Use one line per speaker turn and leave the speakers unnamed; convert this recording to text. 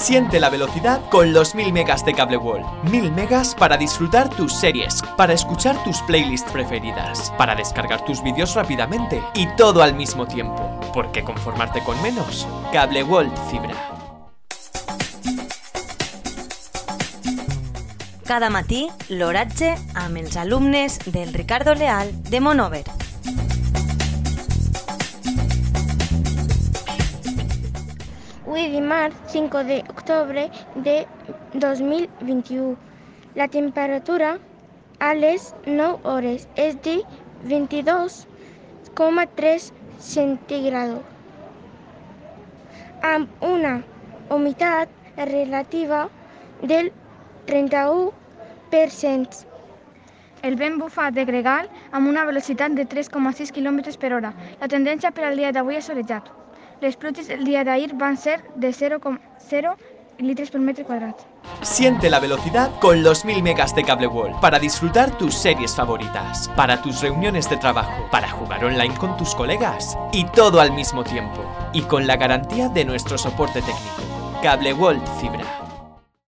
Siente la velocidad con los 1000 megas de Cable World. 1000 megas para disfrutar tus series, para escuchar tus playlists preferidas, para descargar tus vídeos rápidamente y todo al mismo tiempo. ¿Por qué conformarte con menos? Cable World Fibra.
Cada matí, l'oratge amb alumnes del Ricardo Leal de Monover.
Avui dimarts 5 d'octubre de 2021. La temperatura a les 9 hores és de 22,3 centígrados amb una humitat relativa del 31%.
El vent bufa de gregal amb una velocitat de 3,6 km per hora. La tendència per al dia d'avui és solejat. Les pluges el día de ayer van a ser de 0,0 litros por metro cuadrado.
Siente la velocidad con los 1000 megas de Cable World para disfrutar tus series favoritas, para tus reuniones de trabajo, para jugar online con tus colegas y todo al mismo tiempo y con la garantía de nuestro soporte técnico. Cable World Fibra.